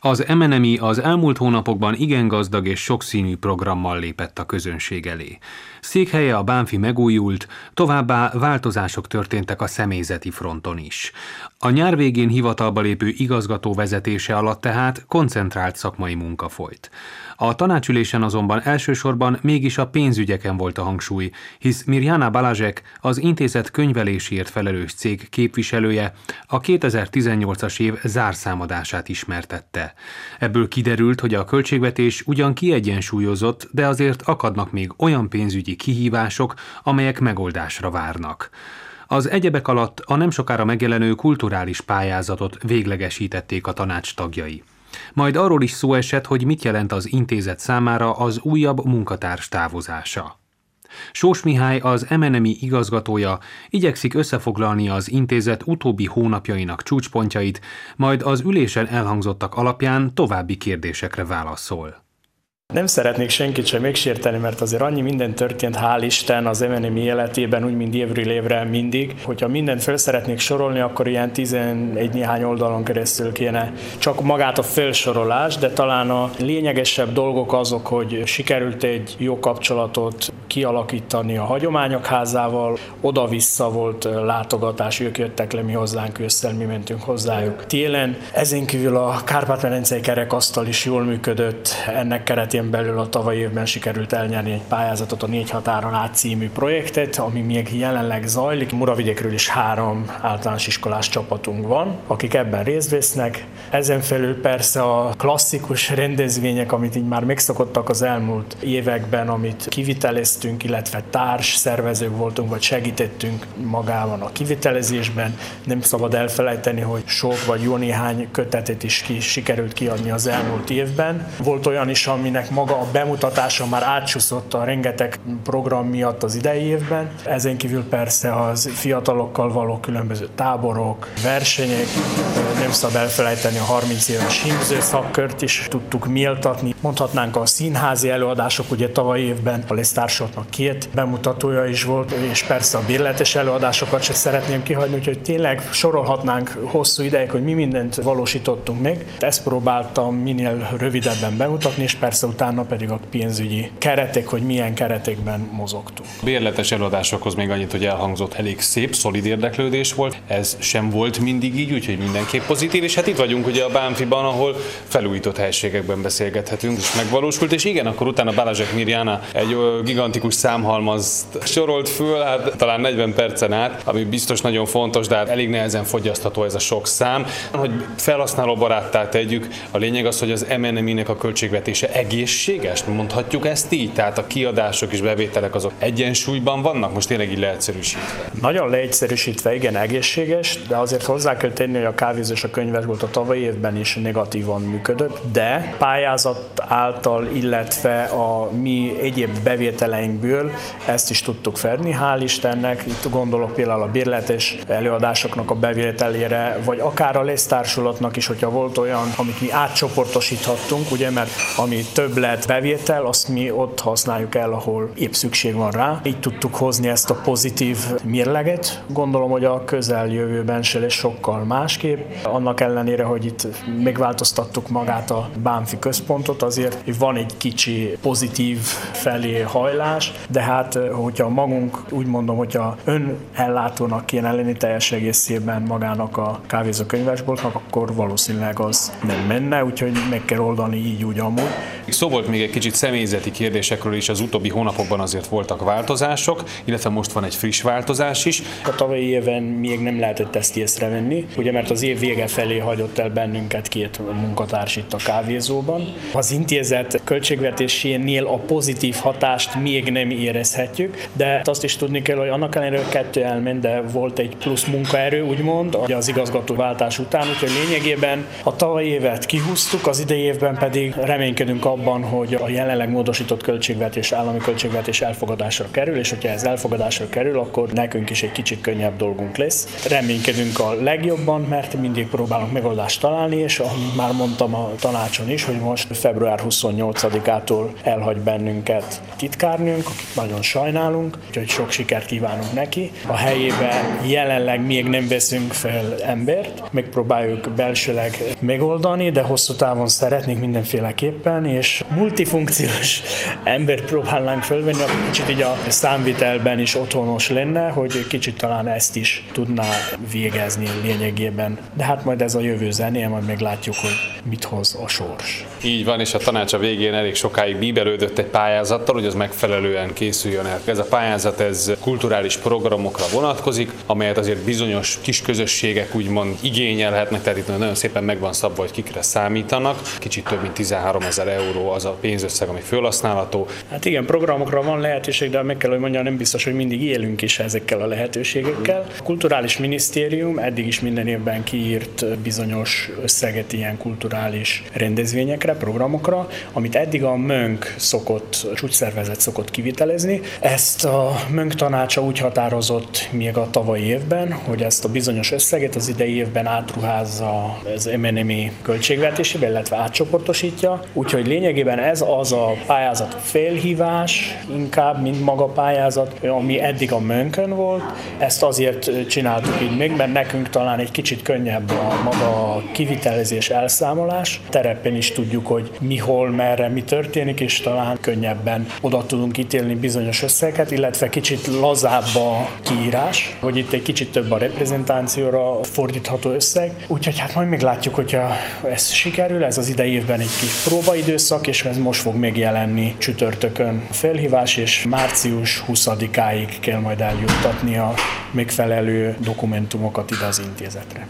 Az MNMI az elmúlt hónapokban igen gazdag és sokszínű programmal lépett a közönség elé. Székhelye a Bánfi megújult, továbbá változások történtek a személyzeti fronton is. A nyár végén hivatalba lépő igazgató vezetése alatt tehát koncentrált szakmai munka folyt. A tanácsülésen azonban elsősorban mégis a pénzügyeken volt a hangsúly, hisz Mirjana Balazsek, az intézet könyvelésért felelős cég képviselője, a 2018-as év zárszámadását ismertette. Ebből kiderült, hogy a költségvetés ugyan kiegyensúlyozott, de azért akadnak még olyan pénzügyi kihívások, amelyek megoldásra várnak. Az egyebek alatt a nem sokára megjelenő kulturális pályázatot véglegesítették a tanács tagjai. Majd arról is szó esett, hogy mit jelent az intézet számára az újabb munkatárs távozása. Sós Mihály, az MNMI igazgatója igyekszik összefoglalni az intézet utóbbi hónapjainak csúcspontjait, majd az ülésen elhangzottak alapján további kérdésekre válaszol. Nem szeretnék senkit sem megsérteni, mert azért annyi minden történt, hál' Isten az MNM életében, úgy mind évről évre mindig. Hogyha mindent fel szeretnék sorolni, akkor ilyen 11 néhány oldalon keresztül kéne csak magát a felsorolás, de talán a lényegesebb dolgok azok, hogy sikerült egy jó kapcsolatot kialakítani a hagyományok házával, oda-vissza volt látogatás, ők jöttek le mi hozzánk ősszel, mi mentünk hozzájuk. Télen ezen kívül a Kárpát-medencei kerekasztal is jól működött, ennek keretében keretén belül a tavalyi évben sikerült elnyerni egy pályázatot, a Négy határon át című projektet, ami még jelenleg zajlik. Muravidékről is három általános iskolás csapatunk van, akik ebben részt vesznek. Ezen felül persze a klasszikus rendezvények, amit így már megszokottak az elmúlt években, amit kiviteleztünk, illetve társ szervezők voltunk, vagy segítettünk magában a kivitelezésben. Nem szabad elfelejteni, hogy sok vagy jó néhány kötetet is ki, sikerült kiadni az elmúlt évben. Volt olyan is, aminek maga a bemutatása már átsúszott a rengeteg program miatt az idei évben. Ezen kívül persze az fiatalokkal való különböző táborok, versenyek, nem szabad elfelejteni a 30 éves hímző szakkört is tudtuk méltatni. Mondhatnánk a színházi előadások, ugye tavaly évben a Lesztársortnak két bemutatója is volt, és persze a bérletes előadásokat sem szeretném kihagyni, úgyhogy tényleg sorolhatnánk hosszú ideig, hogy mi mindent valósítottunk meg. Ezt próbáltam minél rövidebben bemutatni, és persze utána pedig a pénzügyi keretek, hogy milyen keretekben mozogtunk. Bérletes előadásokhoz még annyit, hogy elhangzott elég szép, szolid érdeklődés volt. Ez sem volt mindig így, úgyhogy mindenképp pozitív, és hát itt vagyunk ugye a Bánfiban, ahol felújított helységekben beszélgethetünk, és megvalósult, és igen, akkor utána Balázsek Mirjana egy gigantikus számhalmaz sorolt föl, hát talán 40 percen át, ami biztos nagyon fontos, de hát elég nehezen fogyasztható ez a sok szám. Hogy felhasználó baráttá tegyük, a lényeg az, hogy az MNMI-nek a költségvetése egész egészséges, mondhatjuk ezt így? Tehát a kiadások és bevételek azok egyensúlyban vannak, most tényleg így leegyszerűsítve? Nagyon leegyszerűsítve, igen, egészséges, de azért hozzá kell tenni, hogy a kávézó és a könyvesbolt a tavalyi évben is negatívan működött, de pályázat által, illetve a mi egyéb bevételeinkből ezt is tudtuk fedni, hál' Istennek. Itt gondolok például a bérletes előadásoknak a bevételére, vagy akár a lesztársulatnak is, hogyha volt olyan, amit mi átcsoportosíthattunk, ugye, mert ami több többlet bevétel, azt mi ott használjuk el, ahol épp szükség van rá. Így tudtuk hozni ezt a pozitív mérleget. Gondolom, hogy a közeljövőben se lesz sokkal másképp. Annak ellenére, hogy itt megváltoztattuk magát a Bánfi központot, azért van egy kicsi pozitív felé hajlás, de hát, hogyha magunk úgy mondom, hogyha ön ellátónak kéne lenni teljes egészében magának a kávézó könyvesboltnak, akkor valószínűleg az nem menne, úgyhogy meg kell oldani így úgy amúgy. Szó volt még egy kicsit személyzeti kérdésekről is, az utóbbi hónapokban azért voltak változások, illetve most van egy friss változás is. A tavalyi éven még nem lehetett ezt észrevenni, ugye mert az év vége felé hagyott el bennünket két munkatárs itt a kávézóban. Az intézet költségvetésénél a pozitív hatást még nem érezhetjük, de azt is tudni kell, hogy annak ellenére kettő elment, de volt egy plusz munkaerő, úgymond, az igazgatóváltás után, úgyhogy lényegében a tavalyi évet kihúztuk, az idei évben pedig reménykedünk abban, abban, hogy a jelenleg módosított költségvetés, állami költségvetés elfogadásra kerül, és hogyha ez elfogadásra kerül, akkor nekünk is egy kicsit könnyebb dolgunk lesz. Reménykedünk a legjobban, mert mindig próbálunk megoldást találni, és ahogy már mondtam a tanácson is, hogy most február 28-ától elhagy bennünket titkárnőnk, akit nagyon sajnálunk, úgyhogy sok sikert kívánunk neki. A helyébe jelenleg még nem veszünk fel embert, megpróbáljuk belsőleg megoldani, de hosszú távon szeretnénk mindenféleképpen, és multifunkciós embert próbálnánk fölvenni, aki kicsit így a számvitelben is otthonos lenne, hogy kicsit talán ezt is tudná végezni lényegében. De hát majd ez a jövő zenéje, majd meglátjuk, hogy mit hoz a sors. Így van, és a tanács a végén elég sokáig bíbelődött egy pályázattal, hogy az megfelelően készüljön el. Ez a pályázat ez kulturális programokra vonatkozik, amelyet azért bizonyos kis közösségek úgymond igényelhetnek, tehát itt nagyon szépen megvan szabva, hogy kikre számítanak. Kicsit több mint 13 ezer euró az a pénzösszeg, ami felhasználható. Hát igen, programokra van lehetőség, de meg kell, hogy mondjam, nem biztos, hogy mindig élünk is ezekkel a lehetőségekkel. A Kulturális Minisztérium eddig is minden évben kiírt bizonyos összeget ilyen kulturális rendezvényekre, programokra, amit eddig a MÖNK szokott, csúcsszervezet szokott kivitelezni. Ezt a MÖNK tanácsa úgy határozott még a tavalyi évben, hogy ezt a bizonyos összeget az idei évben átruházza az MNMI költségvetésébe, illetve átcsoportosítja. Úgyhogy lényegében ez az a pályázat félhívás, inkább, mint maga pályázat, ami eddig a mönkön volt. Ezt azért csináltuk így még, mert nekünk talán egy kicsit könnyebb a maga kivitelezés, elszámolás. Terepen is tudjuk, hogy mi hol, merre, mi történik, és talán könnyebben oda tudunk ítélni bizonyos összeget, illetve kicsit lazább a kiírás, hogy itt egy kicsit több a reprezentációra fordítható összeg. Úgyhogy hát majd meglátjuk, hogyha ez sikerül, ez az idei évben egy kis próbaidőszak, és ez most fog megjelenni csütörtökön a felhívás, és március 20-áig kell majd eljuttatni a megfelelő dokumentumokat ide az intézetre.